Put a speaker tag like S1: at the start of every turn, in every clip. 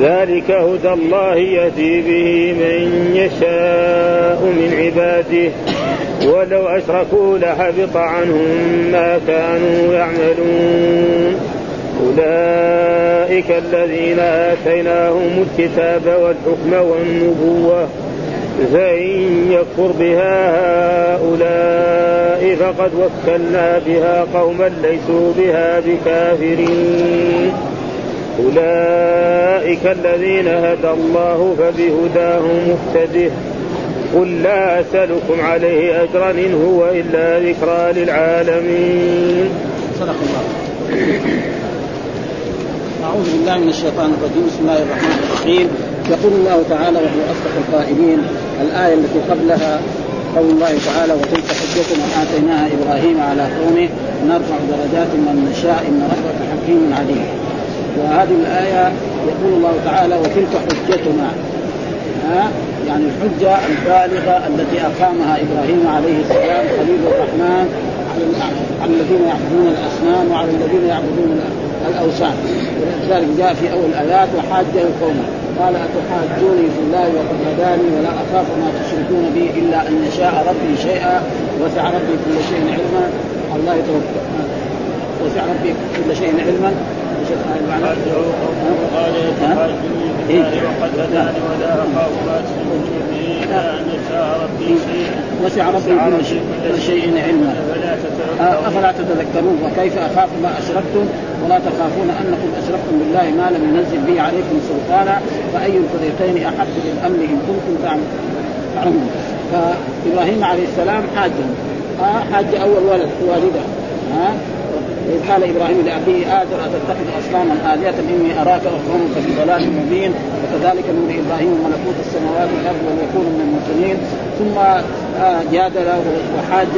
S1: ذلك هدى الله يهدي به من يشاء من عباده. ولو أشركوا لحبط عنهم ما كانوا يعملون. أولئك الذين آتيناهم الكتاب والحكم والنبوة. فإن يكفر بها هؤلاء فقد وكلنا بها قوما ليسوا بها بكافرين. أولئك الذين هدى الله فبهداه مهتده قل لا أسألكم عليه أجرا إن هو إلا ذكرى للعالمين.
S2: صدق الله. أعوذ بالله من الشيطان الرجيم. بسم الله الرحمن الرحيم. يقول الله تعالى وهو أصدق القائلين الآية التي قبلها قول الله تعالى وتلك حجتنا آتيناها إبراهيم على قومه. نرفع درجات من نشاء إن ربك حكيم عليم. وهذه الآية يقول الله تعالى وتلك حجتنا. ها؟ يعني الحجة البالغة التي أقامها إبراهيم عليه السلام خليل الرحمن على الذين يعبدون الأصنام وعلى الذين يعبدون الأوثان. ولذلك جاء في أول الآيات وحاجه قومه قال أتحاجوني في الله وقد هداني ولا أخاف ما تشركون به إلا أن يشاء ربي شيئا وسع ربي كل شيء علما. الله يتوفى وسع ربي كل شيء علما.
S1: ولا أن يشاء ربي شيئا
S2: وسع ربي كل شيء, علما أفلا تتذكرون وكيف أخاف ما أشركتم ولا تخافون أنكم أشركتم بالله ما لم ينزل به عليكم سلطانا فأي الفريقين أحق بالامن إن كنتم تعلمون. فإبراهيم عليه السلام حاج حاج أول ولد والدة. إذ قال إبراهيم لأبيه اذر أتتخذ أصناما آلهة إني أراك وقومك في ضلال مبين وكذلك نور إبراهيم ملكوت السماوات والأرض وليكون من الموقنين ثم آه، جادل وحاج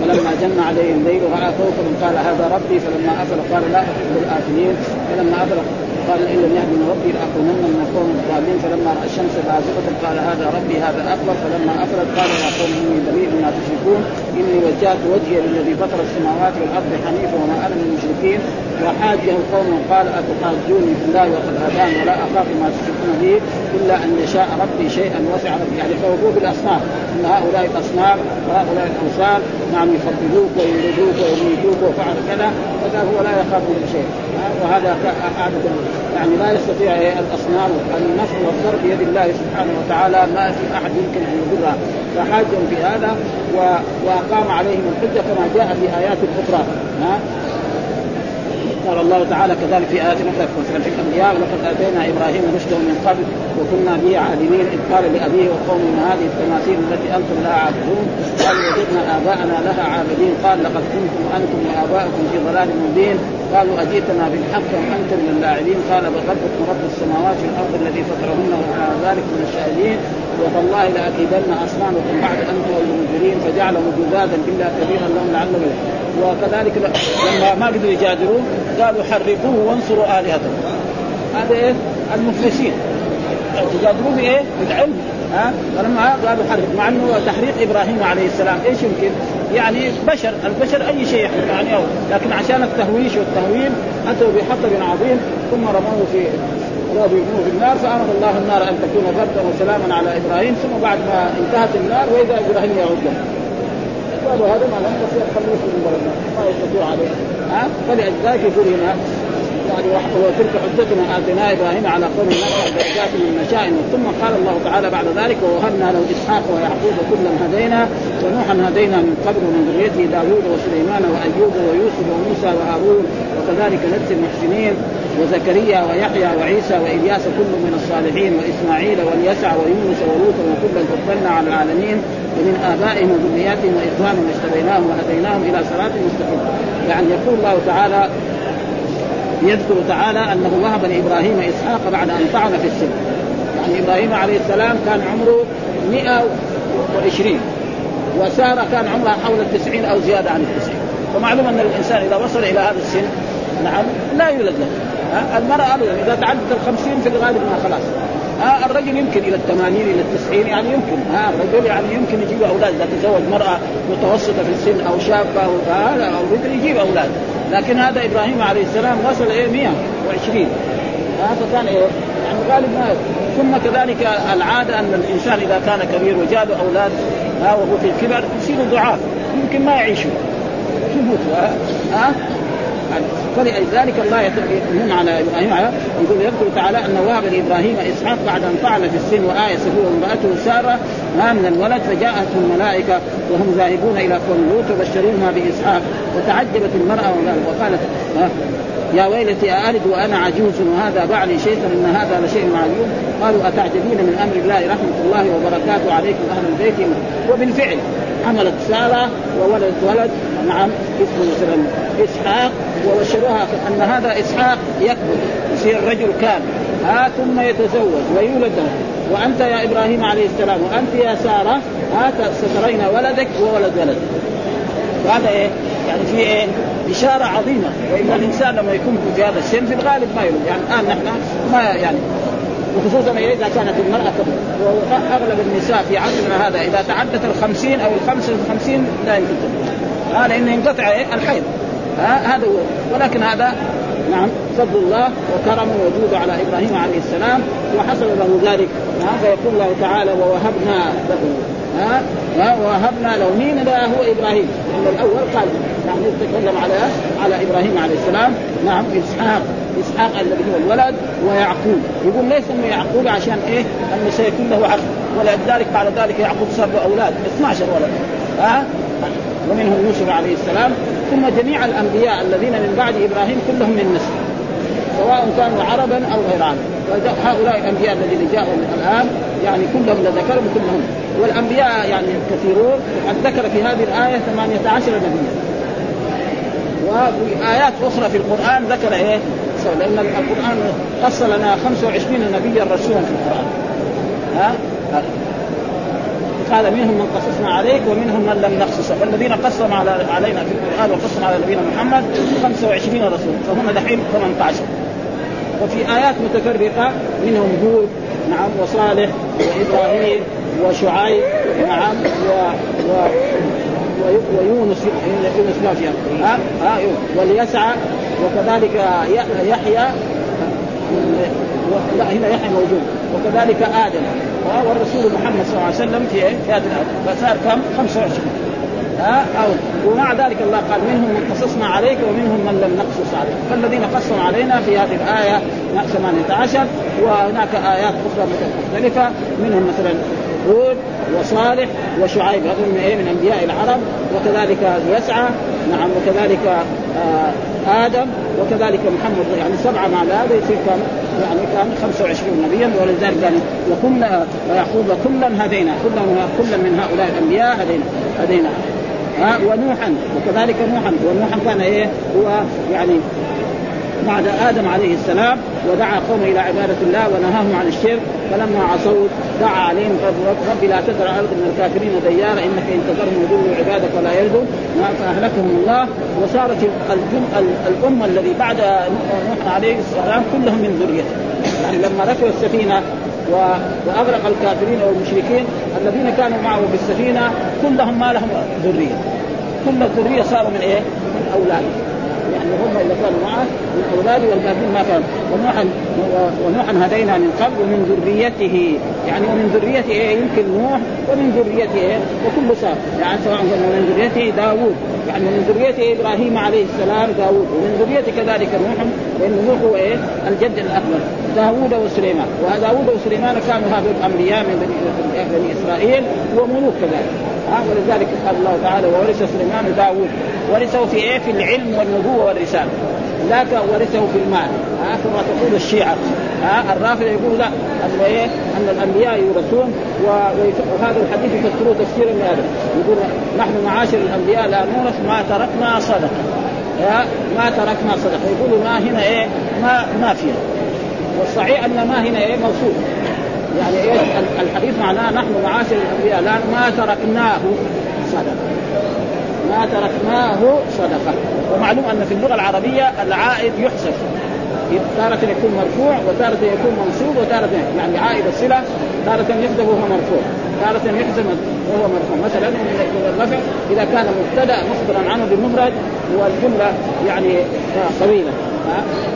S2: فلما جن عليه الليل رأى كوكبا قال هذا ربي. فلما افل قال لا احب الآفلين. فلما افل قال إن لم يهدني ربي لأكونن من القوم الضالين فلما رأى الشمس بازغه قال هذا ربي هذا أكبر. فلما افلت قال يا قوم إني بريء مما تشركون إني وجهت وجهي للذي فطر السماوات والأرض حنيفا وما أنا من المشركين. وحاجه قوم قال اتحاجوني في الله وقد هدان ولا أخاف ما تشركون به إلا أن يشاء ربي شيئا وسع ربي. يعني فوقوه بالاصنام إن هؤلاء الأصنام وهؤلاء الاوثان نعم يفضلوك ويريدوك ويميتوك وفعل كذا فقال هو لا يخاف من شيء. وهذا عادة يعني لا يستطيع الأصنام النفع والضر بيد الله سبحانه وتعالى ما في أحد يمكن أن يضرها. فحاجهم في هذا وأقام عليهم الحجة كما جاء في آيات أخرى. ها قال الله تعالى كذلك في آيات أخرى في الأنبياء ولقد آتينا إبراهيم رشده من قبل وكنا به عالمين إذ قال لأبيه وقومه من هذه التماثيل التي أنتم لها عابدون؟ قالوا وجدنا آباءنا لها عابدين قال لقد كنتم أنتم وآباؤكم في ضلال مبين. قالوا أجئتنا بالحق وأنت من اللاعبين قال بل ربكم رب السماوات والأرض الذي فطرهن وعلى ذلك من الشاهدين. وتالله لأكيدن أصنامكم بعد أن تولوا مدبرين فجعلهم جذاذا إلا كبيرا لهم لعلهم وكذلك لما ما قدروا يجادلون قالوا حرقوه وانصروا آلهتكم. هذا إيه؟ المفلسين. تجادلوا بإيه؟ بالعلم. ها؟ فلما قالوا حرق مع إنه تحريق إبراهيم عليه السلام إيش يمكن؟ يعني بشر البشر أي شيء يعني أو لكن عشان التهويش والتهويل أتوا بحطب عظيم ثم رموه في رموه في النار فأمر الله النار أن تكون بردا وسلاما على إبراهيم ثم بعد ما انتهت النار وإذا إبراهيم يعود له. قالوا هذا ما لم يستطيع خلوه في ما يستطيع عليه. ها؟ فلذلك يقول هنا يعني وتلك حجتنا آتينا إبراهيم على قوم نرفع درجات من نشاء ثم قال الله تعالى بعد ذلك ووهبنا له إسحاق ويعقوب كلا هدينا ونوحا هدينا من قبل من ذريته داوود وسليمان وأيوب ويوسف وموسى وهارون وكذلك نجزي المحسنين وزكريا ويحيى وعيسى وإلياس كل من الصالحين وإسماعيل واليسع ويونس ولوطا وكلا فضلنا على العالمين ومن آبائهم وذرياتهم وإخوانهم واجتبيناهم وهديناهم إلى صراط مستقيم. يعني يقول الله تعالى يذكر تعالى أنه وهب لإبراهيم إسحاق بعد أن طعن في السن يعني إبراهيم عليه السلام كان عمره 120 وسارة كان عمرها حول التسعين أو زيادة عن التسعين. ومعلوم أن الإنسان إذا وصل إلى هذا السن نعم لا يولد له. المرأة أبدا إذا تعدت الخمسين في الغالب ما خلاص. ها؟ الرجل يمكن إلى الثمانين إلى التسعين يعني يمكن. ها؟ الرجل يعني يمكن يجيب أولاد إذا تزوج مرأة متوسطة في السن شابة أو هذا أو رجل يجيب أولاد. لكن هذا إبراهيم عليه السلام وصل إيه 120 هذا كان إيه؟ يعني غالب ما ثم كذلك العادة أن الإنسان إذا كان كبير وجاء له أولاد ها وهو في الكبر يصيروا ضعاف يمكن ما يعيشوا يموتوا ها؟ فلذلك الله يمن على إبراهيم يقول يذكر تعالى أن وهب لابراهيم إسحاق بعد أن فعل في السن وآية هو وامرأته سارة ما من الولد فجاءته الملائكة وهم ذاهبون إلى قوم لوط وبشروها بإسحاق وتعجبت المرأة وقالت يا ويلتي أألد وأنا عجوز وهذا بعلي شيخا إن هذا لشيء معلوم. قالوا أتعجبين من أمر الله رحمة الله وبركاته عليكم أهل البيت وبالفعل حملت سارة وولدت ولد نعم اسمه مثلا إسحاق وبشروها أن هذا إسحاق يكبر يصير رجل كامل. ها ثم يتزوج ويولد وأنت يا إبراهيم عليه السلام وأنت يا سارة ها سترين ولدك وولد ولد وهذا إيه؟ يعني في إيه؟ إشارة عظيمة. وإن الإنسان لما يكون في هذا السن في الغالب ما يولد يعني الآن نحن ما يعني وخصوصا إذا كانت المرأة كبر وأغلب النساء في عصرنا هذا إذا تعدت الخمسين أو الخمسة والخمسين لا يمكن. هذا انه ينقطع الحيض. هذا هو. ولكن هذا نعم فضل الله وكرمه وجوده على إبراهيم عليه السلام وحصل له ذلك. فيقول الله تعالى ووهبنا له ها؟ وهبنا له مين لا هو إبراهيم. لأن الأول قال نعم يتكلم على على إبراهيم عليه السلام. نعم إسحاق. إسحاق الذي هو الولد ويعقوب. يقول ليس إنه يعقوب عشان إيه؟ أنه سيكون له عقل. ولذلك بعد ذلك يعقوب صار له أولاد. 12 ولد. ها؟ ومنهم يوسف عليه السلام. ثم جميع الأنبياء الذين من بعد إبراهيم كلهم من نسل سواء كانوا عربا أو غير عرب هؤلاء الأنبياء الذين جاءوا الآن يعني كلهم لذكرهم كلهم. والأنبياء يعني كثيرون قد ذكر في هذه الآية 18 نبيا. وفي ايات أخرى في القرآن ذكر إيه؟ لأن القرآن قص لنا 25 نبيا رسولا في القرآن. ها؟ قال منهم من قصصنا عليك ومنهم من لم نقصص. فالذين قصهم على علينا في القرآن وقصهم على نبينا محمد 25 رسول فهم دحين 18 وفي آيات متفرقة منهم هود نعم وصالح وإبراهيم وشعيب نعم و, و ويونس يونس ما فيها. ها؟ ها واليسع وكذلك يحيى لا هنا يحيى موجود. وكذلك آدم. والرسول محمد صلى الله عليه وسلم في هذه فصار كم؟ 25 ها؟ أو ومع ذلك الله قال منهم من قصصنا عليك ومنهم من لم نقصص عليك. فالذين قصوا علينا في هذه الآية 18 وهناك آيات أخرى مختلفة منهم مثلا هود وصالح وشعيب هذول من إيه؟ من أنبياء العرب. وكذلك يسعى نعم وكذلك آه آدم وكذلك محمد يعني سبعة مع هذا يصير كان يعني كان 25 نبيا. ولذلك قال وكنا ويعقوب كلا هدينا كلا كلا من هؤلاء الأنبياء هدينا هدينا. ها ونوحا وكذلك نوحا ونوحا كان إيه هو يعني بعد آدم عليه السلام ودعا قومه إلى عبادة الله ونهاهم عن الشرك فلما عصوا دعا عليهم رب لا تذر ارض من الكافرين ديارا إنك إن تذرهم يضلوا عبادك ولا يلدوا فأهلكهم الله وصارت الأمة الذي بعد نوح عليه السلام كلهم من ذريته. يعني لما ركبوا السفينة وأغرق الكافرين والمشركين الذين كانوا معه في السفينه كلهم ما لهم ذرية كل الذرية صاروا من إيه؟ من اولاده يعني هم اللي كانوا معه من اولاده والباقيين ما كانوا. ونوحا ونوحا هدينا من قبل ومن ذريته. يعني ومن ذريته إيه؟ يمكن نوح ومن ذريته إيه؟ وكل صار يعني سواء من ذريته داوود. يعني من ذريته إبراهيم عليه السلام داوود. ومن ذريته كذلك نوح لأن نوح هو إيه؟ الجد الأكبر. داوود وسليمان. وداوود وسليمان كانوا هذول الأنبياء من بني, إسرائيل وملوك كذلك. ولذلك قال الله تعالى وورث سليمان داوود ورثه في إيه؟ في العلم والنبوة. والرساله لا ورثه في المال. ها كما تقول الشيعة. ها الرافضه يقول لا. ان إيه؟ أن الأنبياء يورثون وهذا الحديث يفسروه تفسيرا لهذا يقول نحن معاشر الأنبياء لا نورث ما تركنا صدقة. ما تركنا صدقة. يقولوا ما هنا إيه؟ ما ما فيها. والصحيح أن ما هنا إيه؟ موصول. يعني إيه؟ الحديث معناه نحن معاشر الأنبياء لا ما تركناه صدقة. ما تركناه صدقة. ومعلوم أن في اللغة العربية العائد يحسب. تارة يكون مرفوع وتارة يكون منصوب وتارة يعني عائد الصلة تارة يحسب وهو مرفوع. تارة يحسب وهو مرفوع. مثلا الرفع إذا كان مبتدأ مخبرا عنه بالمفرد والجملة يعني طويلة.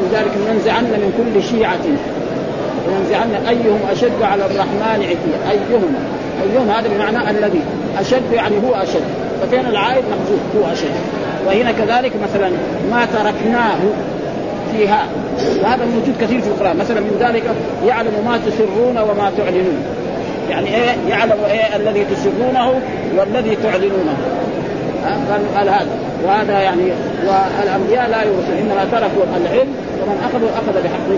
S2: لذلك ننزعن من كل شيعة. وننزعن أيهم أشد على الرحمن عتيا. أيهم. أيهم هذا بمعنى الذي أشد يعني هو أشد. فكان العائد محذوف هو أشد. وهنا كذلك مثلا ما تركناه فيها وهذا موجود كثير في القرآن. مثلا من ذلك يعلم ما تسرون وما تعلنون. يعني إيه؟ يعلم إيه الذي تسرونه والذي تعلنونه. قال قال هذا. وهذا يعني والأنبياء لا يورثون إنما تركوا العلم ومن اخذه أخذ بحق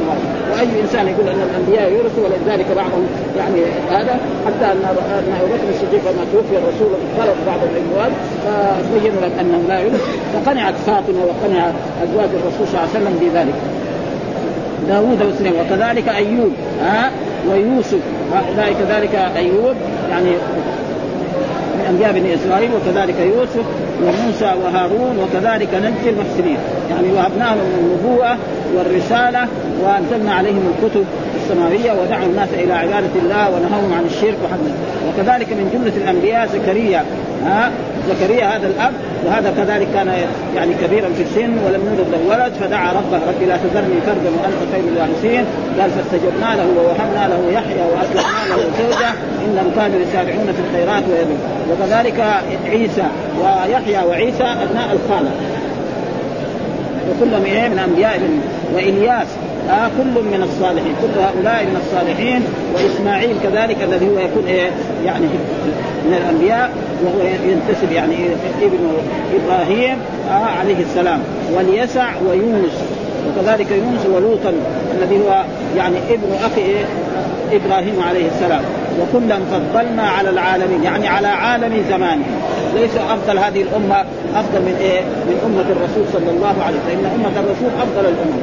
S2: وأي إنسان يقول أن الأنبياء يورثوا ولذلك بعضهم يعني هذا حتى ان أبو بكر الصديق لما توفي الرسول طلب بعض الاموال فبين لهم أنه لا يورث. فقنعت فاطمة وقنع أزواج الرسول صلى الله عليه وسلم بذلك. داوود وسليمان وكذلك أيوب ها؟ ويوسف كذلك أيوب يعني من انبياء بني إسرائيل وكذلك يوسف وموسى وهارون وكذلك نجزي المحسنين. يعني وهبناهم النبوة والرسالة وأنزلنا عليهم الكتب السماوية ودعوا الناس إلى عبادة الله ونهوهم عن الشرك وحده وكذلك من جملة الأنبياء زكريا ها زكريا هذا الأب وهذا كذلك كان يعني كبيرا في السن ولم يولد له ولد فدعا ربه ربي لا تذرني فردا وأنت خير الوارثين. قال فاستجبنا له ووهبنا له يحيى واصلحنا له زوجة انهم كانوا يسارعون في الخيرات ويدعون وكذلك عيسى ويحيى وعيسى أبناء الخالة. وكلهم إيه؟ من أنبياء وإلياس. آه كل من الصالحين كل هؤلاء من الصالحين. وإسماعيل كذلك الذي هو يكون إيه؟ يعني من الأنبياء وهو ينتسب يعني ابن إبراهيم عليه السلام واليسع ويونس وكذلك يونس ولوطا الذي هو يعني ابن أخي إبراهيم عليه السلام. وكلا فضلنا على العالمين يعني على عالم زمانه. ليس أفضل هذه الأمة أفضل من إيه؟ من أمة الرسول صلى الله عليه وسلم. فان أمة الرسول أفضل الامم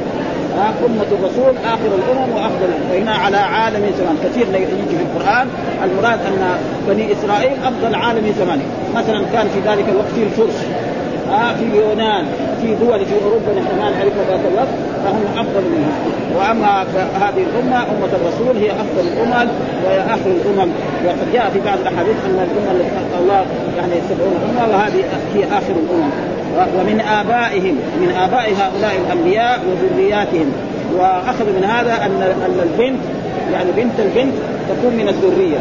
S2: أمة الرسول آخر الأمم وأفضل وهنا على عالم زمان كثير يجي في القرآن. المراد أن بني إسرائيل أفضل عالم زمانه مثلا كان في ذلك الوقت في الفرس آه في اليونان في دول في أوروبا نحن ما نعرفها ذات الوقت فهم أفضل منها وأما هذه الأمة أمة الرسول هي أفضل الأمم وهي آخر الأمم. وقد جاء في بعض الأحاديث أن الأمة التي الله يعني سبعون أمة وهذه هي آخر الأمم. ومن آبائهم من آباء هؤلاء الأنبياء وذرياتهم. وأخذ من هذا أن أن البنت يعني بنت البنت تكون من الذرية.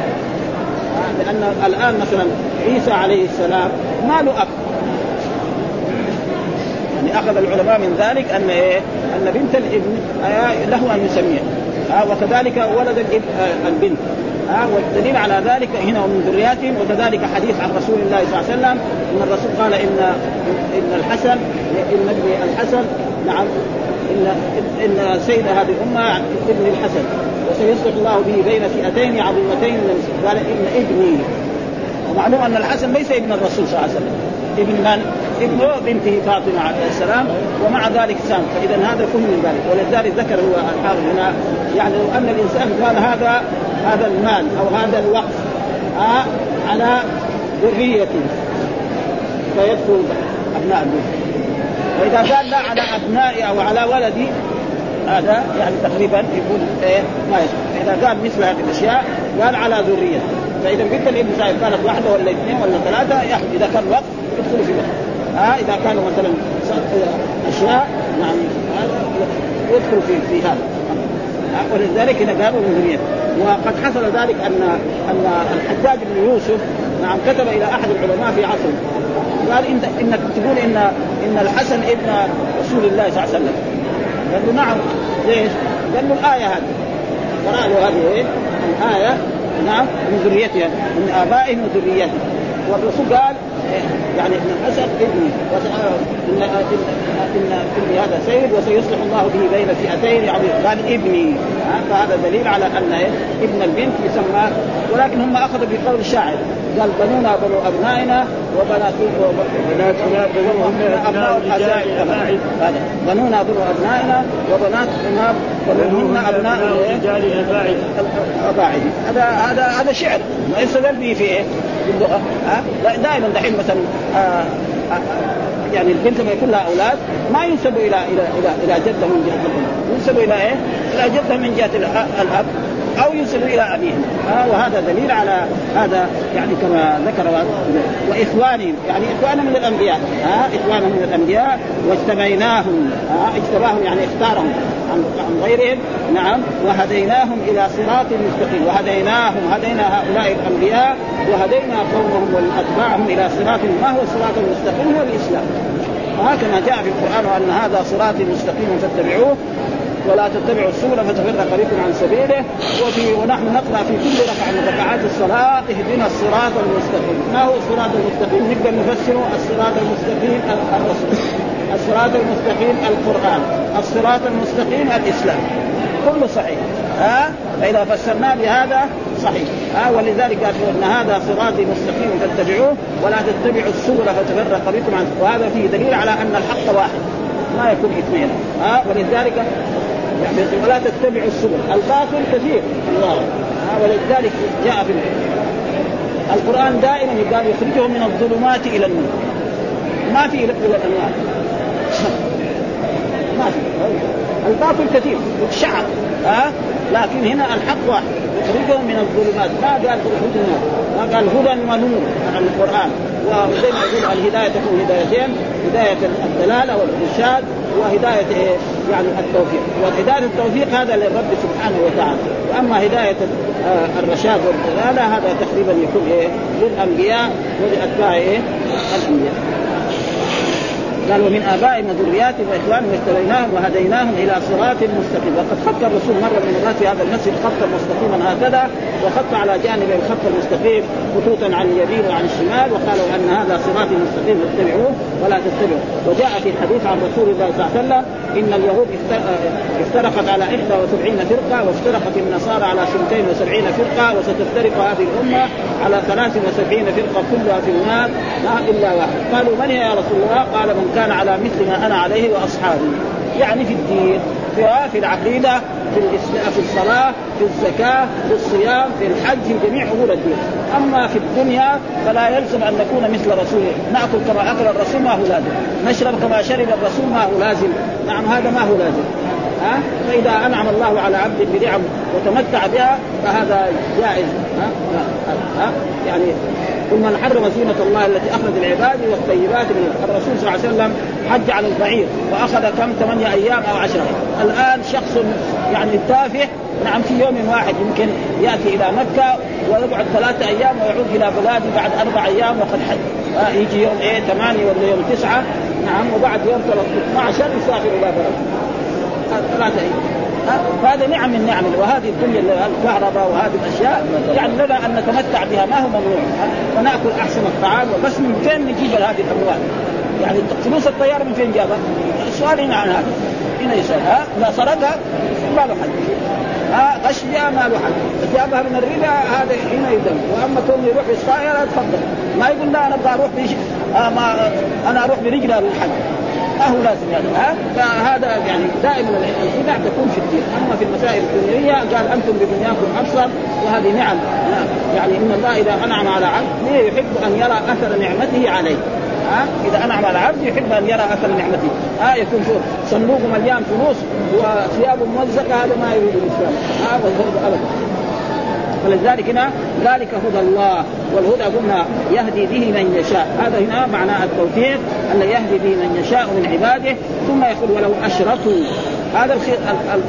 S2: لأن الآن مثلا عيسى عليه السلام ما له أب. يعني أخذ العلماء من ذلك أن إيه؟ أن بنت الابن له أن يسميها وكذلك ولد الابن البنت. والدليل على ذلك هنا ومن ذرياتهم وكذلك حديث عن رسول الله صلى الله عليه وسلم إن الرسول قال إن إن الحسن إن ابن الحسن نعم إن إن سيد هذه الأمة ابن الحسن. وسيصلح الله به بين فئتين عظيمتين من قال إن ابني. ومعلوم أن الحسن ليس ابن الرسول صلى الله عليه وسلم. ابن من؟ ابن بنته فاطمة عليه السلام. ومع ذلك سام. فإذا هذا كل من ذلك. ولذلك ذكر هو الحافظ هنا يعني لو أن الإنسان قال هذا هذا المال أو هذا الوقف آه على ذريته فيدخل أبناء البيت وإذا قال لا على أبنائي أو على ولدي هذا يعني تقريبا يكون إيه ما يصح إذا قال مثل هذه الأشياء قال على ذريه فإذا قلت الابن صاحب كانت واحدة ولا اثنين ولا ثلاثة إذا كان وقف يدخل في وقف ها آه إذا كانوا مثلا أشياء نعم يدخل في هذا. آه ولذلك هنا قالوا ذريته وقد حصل ذلك ان أن الحجاج بن يوسف نعم كتب إلى أحد العلماء في عصره. قال انت انك تقول ان إن الحسن ابن رسول الله صلى الله عليه وسلم. قال له نعم. ليش؟ قال له الآية هذه. قرأ له هذه إيه؟ الآية. نعم. من ذريتها. من ابائهم وذريتهم والرسول قال يعني ابن الأسد إبني ان ان ابني هذا سيد وسيصلح الله به بين فئتين يعني قال إبني. فهذا دليل على أن إبن البنت يسمى ولكن هم أخذوا بقول الشاعر قال بنونا بنو أبنائنا وبنات بناتنا أبناء الحسائد هذا. بنونا بنو أبنائنا وبناتنا بنوهن أبناء الرجال الاباعد هذا هذا هذا شعر. ما يستدل به في إيه؟ في اللغة. ها؟ دائما دحين مثلا آه آه يعني البنت لما يكون لها أولاد ما ينسب إلى إلى إلى إلى جده من جهة الأم. ينسب إلى إيه؟ إلى جده من جهة الأب. أو ينسب إلى ابيهم آه وهذا دليل على هذا يعني كما ذكر واخوانهم يعني اخوانهم من الأنبياء. ها آه اخوانهم من الأنبياء واجتبيناهم. آه اجتباهم يعني اختارهم عن عن غيرهم. نعم. وهديناهم إلى صراط مستقيم. وهديناهم هدينا هؤلاء الأنبياء وهدينا قومهم وأتباعهم إلى صراط ما هو الصراط المستقيم هو الإسلام. وهكذا جاء في القرآن وان هذا صراطي مستقيم فاتبعوه. ولا تتبعوا السبل فتفرق بكم عن سبيله. وفي ونحن نقرأ في كل ركعة من ركعات الصلاة. اهدنا الصراط المستقيم، ما هو الصراط المستقيم؟ نقدر نفسره الصراط المستقيم الرسول، الصراط المستقيم القرآن، الصراط المستقيم الإسلام، كله صحيح، ها؟ فإذا فسرناه بهذا صحيح، ها؟ ولذلك قال إن هذا صراطي مستقيم فاتبعوه. ولا تتبعوا السبل فتفرق بكم عن وهذا فيه دليل على أن الحق واحد. ما يكون اثنين. ها؟ ولذلك يعني ولا تتبعوا السبل. الباطل كثير. الله. ها ولذلك جاء في القرآن دائما قال يخرجهم من الظلمات إلى النور. ما في إلى الأنوار ما في. الباطل كثير. شعر ها لكن هنا الحق واحد. يخرجهم من الظلمات. ما قال يخرجهم ما قال هدى ونور عن القرآن. وزي ما يقول الهداية تكون هدايتين. هداية الدلالة والإرشاد. وهداية إيه؟ يعني التوفيق. وهداية التوفيق هذا للرب سبحانه وتعالى. وأما هداية الرشاد والدلالة هذا تقريبا يكون إيه؟ للأنبياء ولأتباع إيه الأنبياء. قال ومن ابائهم وذرياتهم وإخوانهم واجتبيناهم وهديناهم إلى صراط مستقيم. وقد خط الرسول مرة من المرات في هذا المسجد خطا مستقيما هكذا وخط على جانب الخط المستقيم خطوطا عن اليمين وعن الشمال وقالوا أن هذا صراط مستقيم فاتبعوه ولا تتبعوا. وجاء في الحديث عن رسول الله صلى الله عليه وسلم إن اليهود افترقت على 71 فرقة وافترقت النصارى على 72 فرقة وستفترق هذه الأمة على 73 فرقة كلها في النار لا إلا واحد. قالوا من يا رسول الله؟ قال من كان على مثل ما أنا عليه وأصحابي. يعني في الدين في في العقيدة في في الصلاة في الزكاة في الصيام في الحج في جميع أمور الدين. أما في الدنيا فلا يلزم أن نكون مثل رسوله نأكل كما أكل الرسول ما هو لازم. نشرب كما شرب الرسول ما هو لازم. نعم هذا ما هو لازم. ها؟ فإذا أنعم الله على عبد بنعم وتمتع بها فهذا جائز. ها, ها, ها؟ يعني قل من حرم زينة الله التي أخرج العباد والطيبات من الرسول صلى الله عليه وسلم حج على البعير وأخذ كم؟ ثمانية أيام أو عشرة. الآن شخص يعني تافه نعم في يوم واحد يمكن يأتي إلى مكة ويقعد ثلاثة أيام ويعود إلى بلاده بعد أربع أيام وقد حج. يجي يوم إيه؟ ثمانية ولا يوم تسعة. نعم وبعد يوم 12 يسافر إلى بلده. أيام فهذا نعم من نعم. وهذه الدنيا الكهرباء وهذه الأشياء يعني لنا أن نتمتع بها ما هو ممنوع. ونأكل أحسن الطعام. وبس من فين نجيب هذه الأموال؟ يعني فلوس الطيارة من فين جابها؟ السؤال هنا عن هذا. هنا يسأل ها؟ إذا سرقها ما له حد ها؟ غش بها ما له حد جابها من الربا هذا هنا يدم. وأما كون يروح بالطائره تفضل. ما يقول لا أنا أبغى أروح بيش آه ما أنا أروح برجلي للحج ما هو لازم يعني ها؟ فهذا يعني دائما الخداع تكون في الدين أما في المسائل الدنيوية قال أنتم بدنياكم أبصر وهذه نعم يعني إن الله إذا أنعم على عبد يحب أن يرى أثر نعمته عليه ها؟ إذا أنعم على عبد يحب أن يرى أثر نعمته ها؟ يكون شوف صندوق مليان فلوس وثياب ممزقة هذا ما يريد الإسلام هذا هو ابدا. فلذلك هنا ذلك هدى الله والهدى قلنا يهدي به من يشاء. هذا هنا معنى التوفيق ان يهدي به من يشاء من عباده. ثم يقول ولو أشركوا. هذا الخير ال ال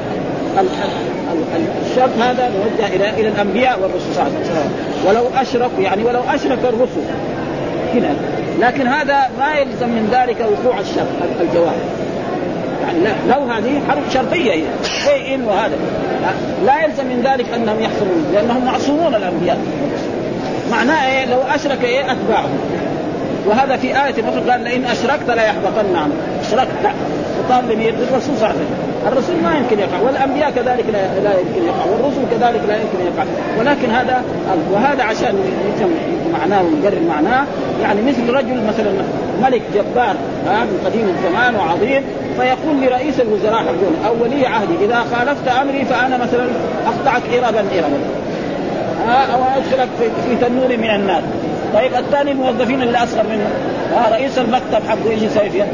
S2: ال الشرط هذا موجه إلى إلى الأنبياء والرسل صلى الله عليه وسلم. ولو أشركوا يعني ولو أشرك الرسل. هنا. لكن هذا ما يلزم من ذلك وقوع الشر الجواب. يعني لا لو هذه حرب شرطيه هي. زي ان وهذا لا يلزم من ذلك أنهم يحصلون لأنهم معصومون الأنبياء. معناه إيه؟ لو أشرك إيه؟ أتباعهم. وهذا في آية أخرى قال لئن أشركت لا يحبطن عملك أشركت. خطاب لمين؟ للرسول صلى الله عليه وسلم الرسول ما يمكن يقع. والأنبياء كذلك لا, لا يمكن يقع. والرسل كذلك لا يمكن يقع. ولكن هذا وهذا عشان معناه ونقرر معناه. يعني مثل رجل مثلا ملك جبار من قديم الزمان وعظيم. فيقول لرئيس الوزراء حقون أو ولي عهدي إذا خالفت أمري فأنا مثلا أقطعك اربا اربا. أو أدخلك في تنور من النار. طيب الثاني الموظفين اللي اصغر منه آه رئيس المكتب حقه إيش يسوي فيها؟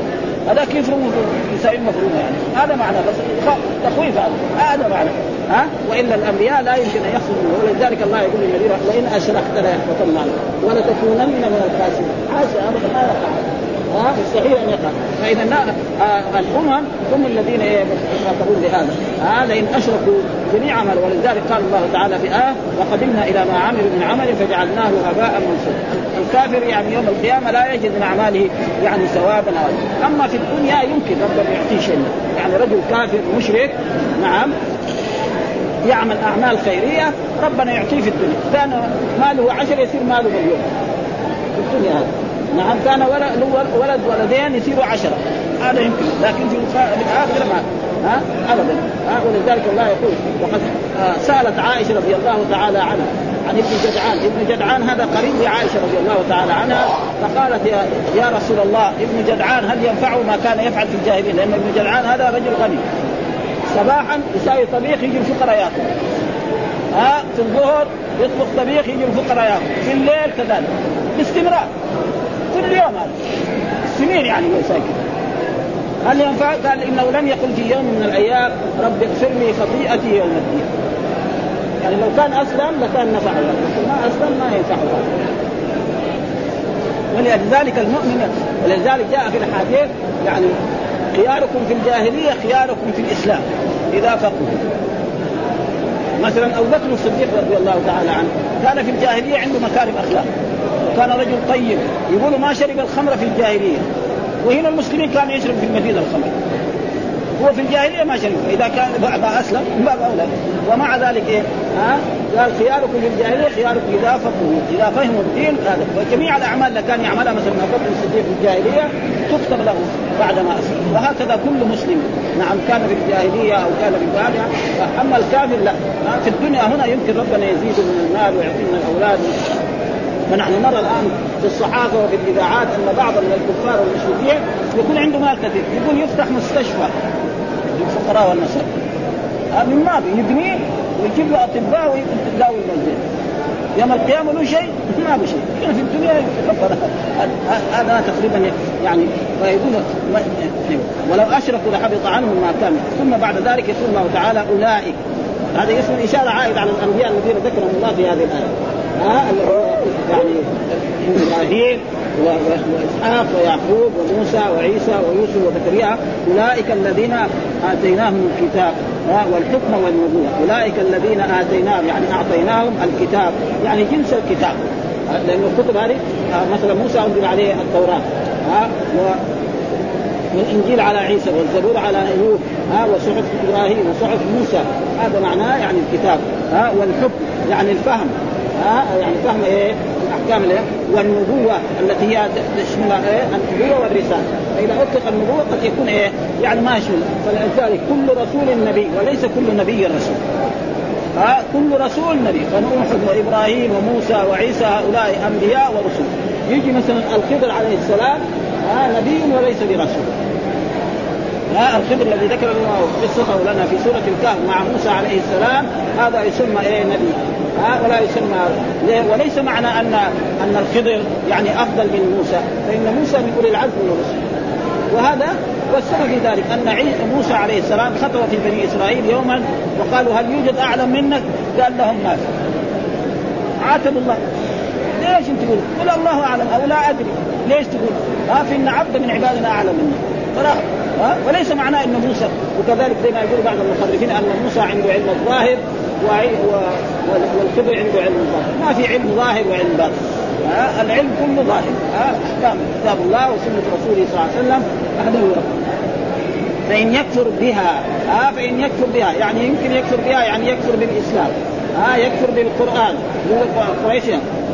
S2: هذاك يفرم يسوي مفرومه يعني. هذا معنى بس. تخويف هذا. هذا معنى. ها؟ وإلا الأنبياء لا يمكن أن يخرجوا. ولذلك الله يقول للنبي لئن أشركت لا عنك ولتكونن من الخاسرين حاشا ابدا ما يقع. ها مستحيل ان يقع فإذا آه الأمم هم الذين يخاطبون بهذا. هذا إن أشركوا جميع عمل ولذلك قال الله تعالى في آه وقدمنا إلى ما عملوا من عمل فجعلناه هباء منصورا الكافر يعني يوم القيامة لا يجد من أعماله يعني ثوابا أما في الدنيا يمكن ربنا يعطيه شيء. يعني رجل كافر مشرك نعم يعمل أعمال خيرية ربنا يعطيه في الدنيا. كان ماله عشر يصير ماله مليون. في الدنيا هذا نعم كان ولد ولد ولدين يصيروا عشرة. هذا يمكن. لكن في الآخرة ما. ها؟ ابدا. ها؟ ولذلك الله يقول وقد آه، سألت عائشة رضي الله تعالى عنها عن ابن جدعان، ابن جدعان هذا قريب لعائشة رضي الله تعالى عنها فقالت يا يا رسول الله ابن جدعان هل ينفعه ما كان يفعل في الجاهلية؟ لأن ابن جدعان هذا رجل غني. صباحا يساوي طبيخ يجي الفقراء ياكل ها؟ في الظهر يطبخ طبيخ يجي الفقراء ياكل في الليل كذلك. باستمرار. كل يوم هذا. سنين يعني ساكن. هل ينفع؟ قال إنه لم يقل في يوم من الأيام رب اغفر لي خطيئتي يوم الدين. يعني لو كان اسلم لكان نفعه ما اسلم ما ينفعه ولذلك المؤمن ولذلك جاء في الحديث يعني خياركم في الجاهلية خياركم في الإسلام إذا فقهوا. مثلا أبو بكر الصديق رضي الله تعالى عنه كان في الجاهلية عنده مكارم أخلاق. وكان رجل طيب يقول ما شرب الخمر في الجاهلية. وهنا المسلمين كانوا يشربوا في المدينة الخمر. هو في الجاهلية ما شرب. إذا كان بعد أسلم باب أولى. ومع ذلك إيه؟ ها؟ قال خياركم في الجاهلية خياركم إذا فقهوا إذا فهموا الدين هذا. وجميع الأعمال اللي كان يعملها مثلا ابو بكر في الجاهلية تكتب له بعد ما أسلم. وهكذا كل مسلم. نعم كان في الجاهلية أو كان في الجاهليه أما الكافر لا. في الدنيا هنا يمكن ربنا يزيد من المال ويعطي من الأولاد. فنحن نرى الآن في الصحافة وفي الإذاعات أن بعض من الكفار والمشركين يكون عنده مال كثير يقول يفتح مستشفى للفقراء والنساء من ما يبنيه ويجيب له أطباء ويداوي المسجد يوم القيامة له شيء ما له شيء. في الدنيا هذا تقريبا يعني فيقول ولو أشركوا لحبط عنهم ما كان ثم بعد ذلك يقول الله تعالى أولئك. هذا اسم إشارة عائد على الأنبياء الذين ذكرهم الله في هذه الآية. ها يعني إبراهيم وإسحاق ويعقوب وموسى وعيسى ويوسف وزكريا أولئك الذين آتيناهم الكتاب. والحكم والنبوة. أولئك الذين اتيناهم يعني أعطيناهم الكتاب. يعني جنس الكتاب. لأن الكتب هذه مثلا موسى أنزل عليه التوراة. ها والانجيل على عيسى والزبور على ايوب ها وصحف إبراهيم وصحف موسى. هذا معناه يعني الكتاب. ها والحكم يعني الفهم. ها يعني فهم إيه؟ الاحكام الايه والنبوة التي هي تشمل إيه؟ النبوة والرسالة. فإذا أطلق النبوة قد يكون إيه؟ يعني ما يشمل. فلذلك كل رسول نبي وليس كل نبي رسول. ها كل رسول نبي. فنوح وابراهيم وموسى وعيسى هؤلاء أنبياء ورسل. يجي مثلا الخضر عليه السلام ها نبي وليس برسول. ها الخضر الذي ذكر قصته لنا في سورة الكهف مع موسى عليه السلام هذا يسمى إيه نبي؟ ها ولا يسمى وليس معنى أن أن الخضر يعني أفضل من موسى فإن موسى من أولي العزم من الرسل. وهذا والسبب في ذلك أن موسى عليه السلام خطب في بني إسرائيل يوما وقالوا هل يوجد أعلم منك؟ قال لهم ما في. عاتب الله. ليش أنت تقول؟ قل الله أعلم أو لا أدري. ليش تقول؟ ها ان عبد من عبادنا أعلم منك. ها؟ وليس معناه ان موسى. وكذلك زي ما يقول بعض المخرفين أن موسى عنده علم الظاهر والكبر عنده علم ظاهر ما في علم ظاهر وعلم باطن. العلم كله ظاهر. أحكام كتاب الله وسنة رسوله صلى الله عليه وسلم. وحده فإن يكفر بها آه فإن يكفر بها. يعني يمكن يكفر بها يعني يكفر بالإسلام. ها؟ يكفر بالقرآن. قريش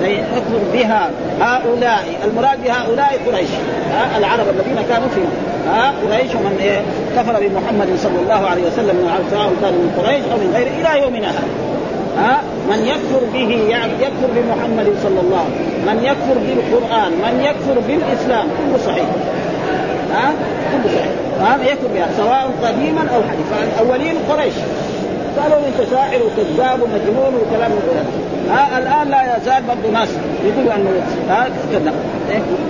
S2: يكفر بها هؤلاء. المراد بهؤلاء قريش. ها العرب الذين كانوا فيهم ها قريش ومن إيه؟ كفر بمحمد صلى الله عليه وسلم من سواء كانوا من قريش أو من غيره إلى يومنا هذا. ها من يكفر به يعني يكفر بمحمد صلى الله عليه وسلم. من يكفر بالقرآن من يكفر بالإسلام كله صحيح. ها كله صحيح. هذا يكفر بها سواء قديما أو حديثا. فالاولين قريش. قالوا أنت شاعر وكذاب ومجنون وكلام ها الآن لا يزال برضه ناس يقولوا أنه ها كذا.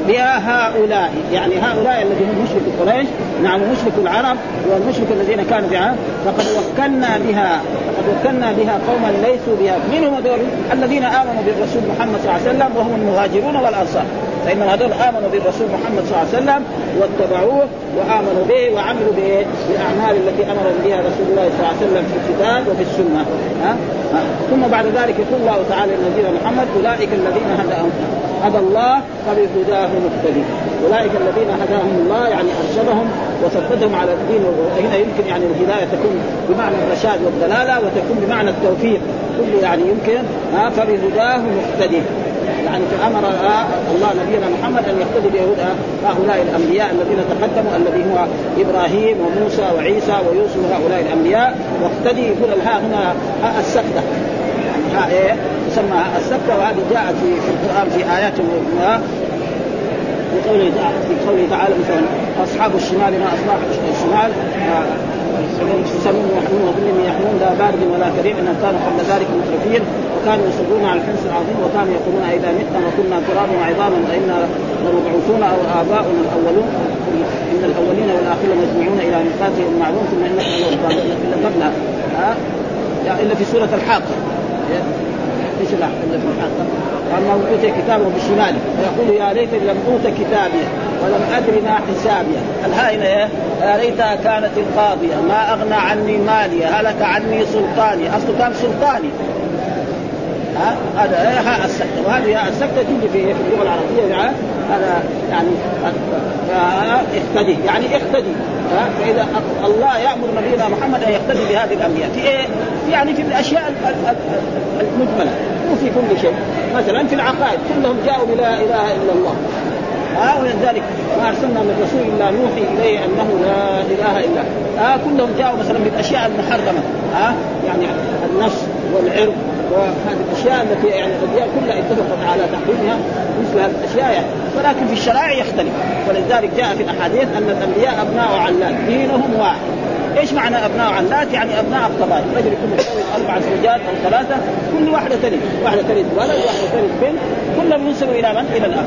S2: بها هؤلاء يعني هؤلاء الذين هم مشرك قريش نعم مشرك العرب والمشرك الذين كانوا بها فقد وكلنا بها فقد وكلنا بها قوما ليسوا بها. من هم هذول؟ الذين آمنوا بالرسول محمد صلى الله عليه وسلم وهم المهاجرون والأنصار. فإن هذول آمنوا بالرسول محمد صلى الله عليه وسلم واتبعوه وآمنوا به وعملوا به بالأعمال التي أمر بها رسول الله صلى الله عليه وسلم في الكتاب وفي السنة ها؟ ها؟ ثم بعد ذلك يقول الله تعالى لنبينا محمد أولئك الذين هداهم هدى الله فبهداه مقتدي أولئك الذين هداهم الله يعني أرشدهم وثبتهم على الدين وهنا يمكن يعني الهداية تكون بمعنى الرشاد والدلالة وتكون بمعنى التوفيق. كله يعني يمكن. ها؟ فبهداه مقتدي يعني فامر الله نبينا محمد أن يقتدي بيهود هؤلاء الأنبياء الذين تقدموا الذي هو إبراهيم وموسى وعيسى ويوسف هؤلاء الأنبياء. واقتدي يقول الهاء هنا هاء السكتة. يعني هاء إيه؟ تسمى السكتة وهذه جاءت في, القرآن في آيات في قوله في قوله تعالى مثلا أصحاب الشمال ما اصحاب الشمال. سمين يحمون وظل يحمون لا بارد ولا كريم انهم كانوا قبل ذلك مترفين وكانوا يصرون على الحنس العظيم وكانوا يقولون إذا متنا وكنا ترابا وعظاما فإنا لمبعوثون أو آباؤنا الأولون إن الأولين والاخرين مجموعون إلى ميقاتهم المعلوم ثم إنك إلا ها؟ إلا في سورة الحاقه إيش إلا في الحاقه واما أوتي كتابه بشماله ويقول يا ليت لم أوت كتابي. ولم ادري ما حسابي. الهاء هنا يا ليتها كانت القاضية. ما أغنى عني مالي هلك عني سلطاني. اصله كان سلطاني. ها؟ هذا هاء السكتة. وهذه السكتة تيجي في اللغة العربية يعني هذا يعني اقتدي. يعني اقتدي. فإذا الله يأمر نبينا محمد أن يقتدي بهذه الأنبياء. في إيه؟ يعني في الأشياء المجملة. مو في كل شيء. مثلا في العقائد كلهم جاءوا بلا إله إلا الله. ها ولذلك ما أرسلنا من رسول إلا نوحي إليه أنه لا إله إلا ها كلهم جاءوا مثلا بالأشياء المحرمه ها يعني النفس والعرض وهذه الأشياء التي يعني الاديان كلها اتفقت على تحريمها مثل هذه الأشياء يعني. ولكن في الشرائع يختلف. ولذلك جاء في الأحاديث أن الأنبياء أبناء علات دينهم واحد. إيش معنى أبناء علات؟ يعني أبناء القبائل، رجل يكون أربع زوجات أو ثلاثة، كل واحدة تلد، واحدة تلد ولد، واحدة تلد بنت، كلهم ينسبوا إلى من؟ إلى الأب.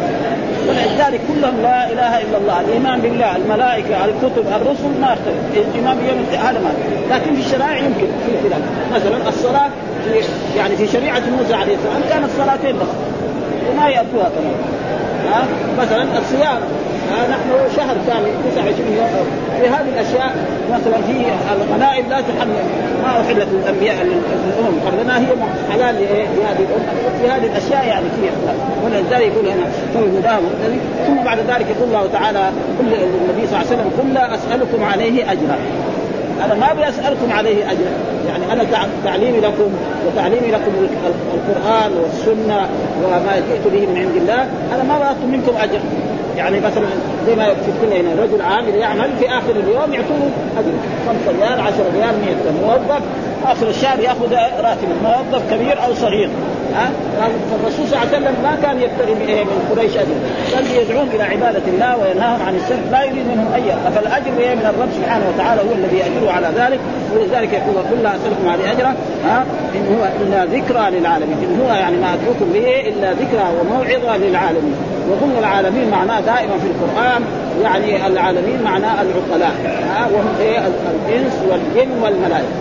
S2: ولذلك كلهم لا إله إلا الله، الإيمان بالله، الملائكة، الكتب، الرسل ما يختلف، الايمان بيوم هذا ما لكن في الشرائع يمكن في خلاف، مثلا الصلاة في يعني في شريعة موسى عليه السلام كانت صلاتين بس وما يأتوها كمان. ها؟ مثلا الصيام. نحن شهر كامل 29 يوم. في هذه الأشياء مثلا في الغنائم لا تحمل ما أحلت للانبياء الأمم. قبلنا هي حلال لهذه الأمة. في هذه الأشياء يعني اختلاف ولذلك يقول هنا هداه ثم بعد ذلك يقول الله تعالى كل النبي صلى الله عليه وسلم قل لا أسألكم عليه أجرا. أنا ما أبي أسألكم عليه اجرا يعني أنا تعليمي لكم وتعليمي لكم القرآن والسنة وما جئت به من عند الله أنا ما باخذ منكم أجر. يعني مثلا زي ما في الدنيا هنا رجل عامل يعمل في آخر اليوم يعطوه أجر. 5 ريال 10 ريال 100 موظف. آخر الشهر يأخذ راتب موظف كبير أو صغير. ها فالرسول صلى الله عليه وسلم ما كان يبتغي من قريش اجر بل يدعوهم إلى عبادة الله وينهاهم عن الشرك لا يريد منهم أي فالأجر من الرب سبحانه وتعالى هو الذي يأجره على ذلك. ولذلك يقول قل لا أسألكم عليه اجرا ها؟ إن هو إلا ذكرى للعالمين. إن هو يعني ما ادعوكم به إلا ذكرى وموعظة للعالمين. وهم العالمين معناه دائما في القرآن يعني العالمين معناه العقلاء ها؟ وهم إيه؟ الإنس والجن والملائكة.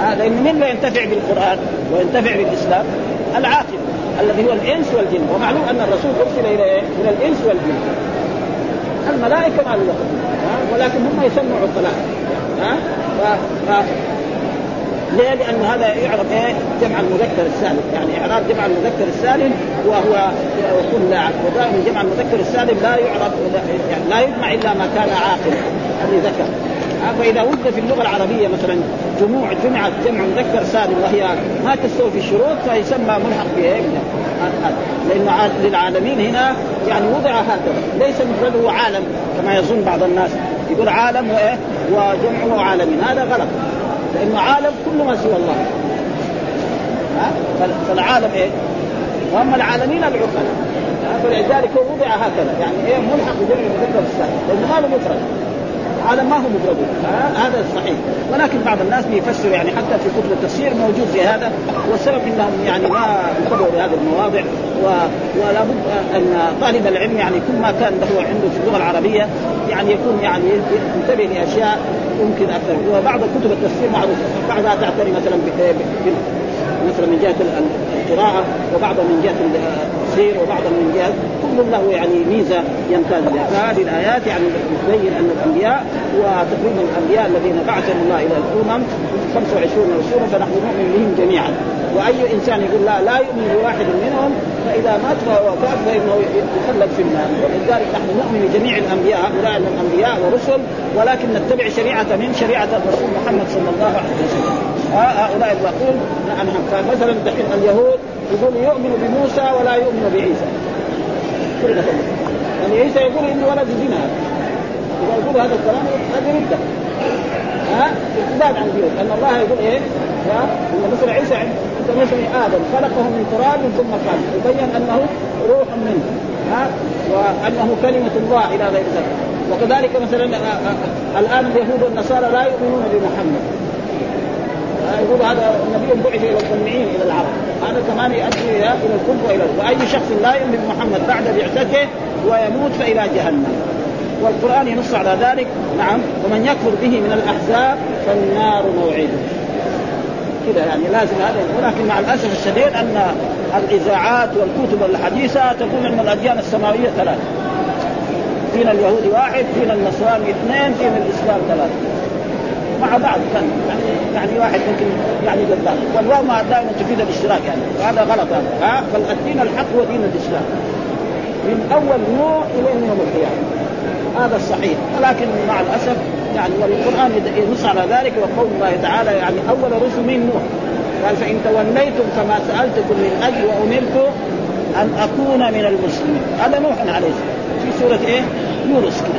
S2: هذا لأن من لا ينتفع بالقرآن وينتفع بالإسلام؟ العاقل الذي هو الإنس والجن. ومعلوم أن الرسول أرسل إلى إيه؟ إلى الإنس والجن. الملائكة ما له ولكن هم يسموا عقلاء ها؟ ف... ف... ليه؟ لأن هذا يعرف إيه؟ جمع المذكر السالم، يعني إعراب جمع المذكر السالم وهو يكون لاعب، جمع المذكر السالم لا يعرف يعني لا يجمع إلا ما كان عاقلا، هذه ذكر، فإذا وجد في اللغة العربية مثلا جموع جمعت جمع مذكر سالم وهي ما تستوفي الشروط فيسمى ملحق بايه؟ لأن للعالمين هنا يعني وضع هكذا ليس مفرده عالم كما يظن بعض الناس. يقول عالم وإيه؟ وجمعه عالمين هذا غلط. لأنه عالم كل ما سوى الله. ها؟ فالعالم إيه؟ وأما العالمين العقلاء. فلذلك وضع هكذا. يعني إيه؟ ملحق بجمع المذكر السالم. لأنه ما له مفرد. هذا ما هو مفرد هذا الصحيح ولكن بعض الناس بيفسر يعني حتى في كتب التفسير موجود في هذا والسبب إنهم يعني ما انتبهوا لهذه المواضع و... ولا بد أن طالب العلم يعني كل ما كان له عنده في اللغة العربية يعني يكون يعني ينتبه لأشياء يمكن أكثر. وبعض كتب التفسير معروف بعضها تعتني مثلا ب... مثلا من جهة القراءة وبعضها من جهة التفسير وبعضها من جهه كل له يعني ميزة يمتاز بها. فهذه الآيات يعني تبين أن الأنبياء وتقريبا الأنبياء الذين بعثهم الله إلى الأمم 25 رسولا فنحن نؤمن بهم جميعا. وأي إنسان يقول لا لا يؤمن بواحد منهم فإذا مات وهو كافر فإنه يخلد في النار. ولذلك نحن نؤمن بجميع الأنبياء هؤلاء الأنبياء ورسل ولكن نتبع شريعة من؟ شريعة الرسول محمد صلى الله عليه وسلم. هؤلاء الباقون نعم. فمثلا دحين اليهود يقول يؤمن بموسى ولا يؤمن بعيسى. يعني عيسى يقول انه ولد زنا. إذا يقول هذا الكلام هذه ردة. ها؟ ارتداد عن دينه لأن الله يقول إيه؟ إن مثل عيسى انت مثل آدم. خلقه من تراب ثم قال يبين أنه روح منه. ها؟ وأنه كلمة الله إلى غير ذلك. وكذلك مثلا الآن اليهود والنصارى لا يؤمنون بمحمد. يقول هذا النبي بعث إلى الجميعين إلى العرب. هذا كمان يؤدي إلى الكفر والى وأي شخص لا يؤمن بمحمد بعد بعثته ويموت فإلى جهنم. والقرآن ينص على ذلك. نعم. ومن يكفر به من الأحزاب فالنار موعده كذا يعني لازم هذا. ولكن مع الأسف الشديد أن الإذاعات والكتب الحديثه تقول إن الأديان السماوية ثلاث دين اليهود واحد دين النصراني اثنين دين الإسلام ثلاثة. مع بعض كان يعني يعني واحد ممكن يعني قدام والواو ما دائما تفيد الاشتراك يعني. وهذا غلط هذا. ها؟ فالدين الحق هو دين الإسلام. من أول نوع إلى يوم القيامة. هذا الصحيح. ولكن مع الأسف يعني والقرآن ينص على ذلك وقول الله تعالى يعني أول رسل من نوح. قال فإن توليتم كما سألتكم من أجل وأمرت أن أكون من المسلمين. هذا نوح عليه السلام. في سورة إيه؟ يونس كده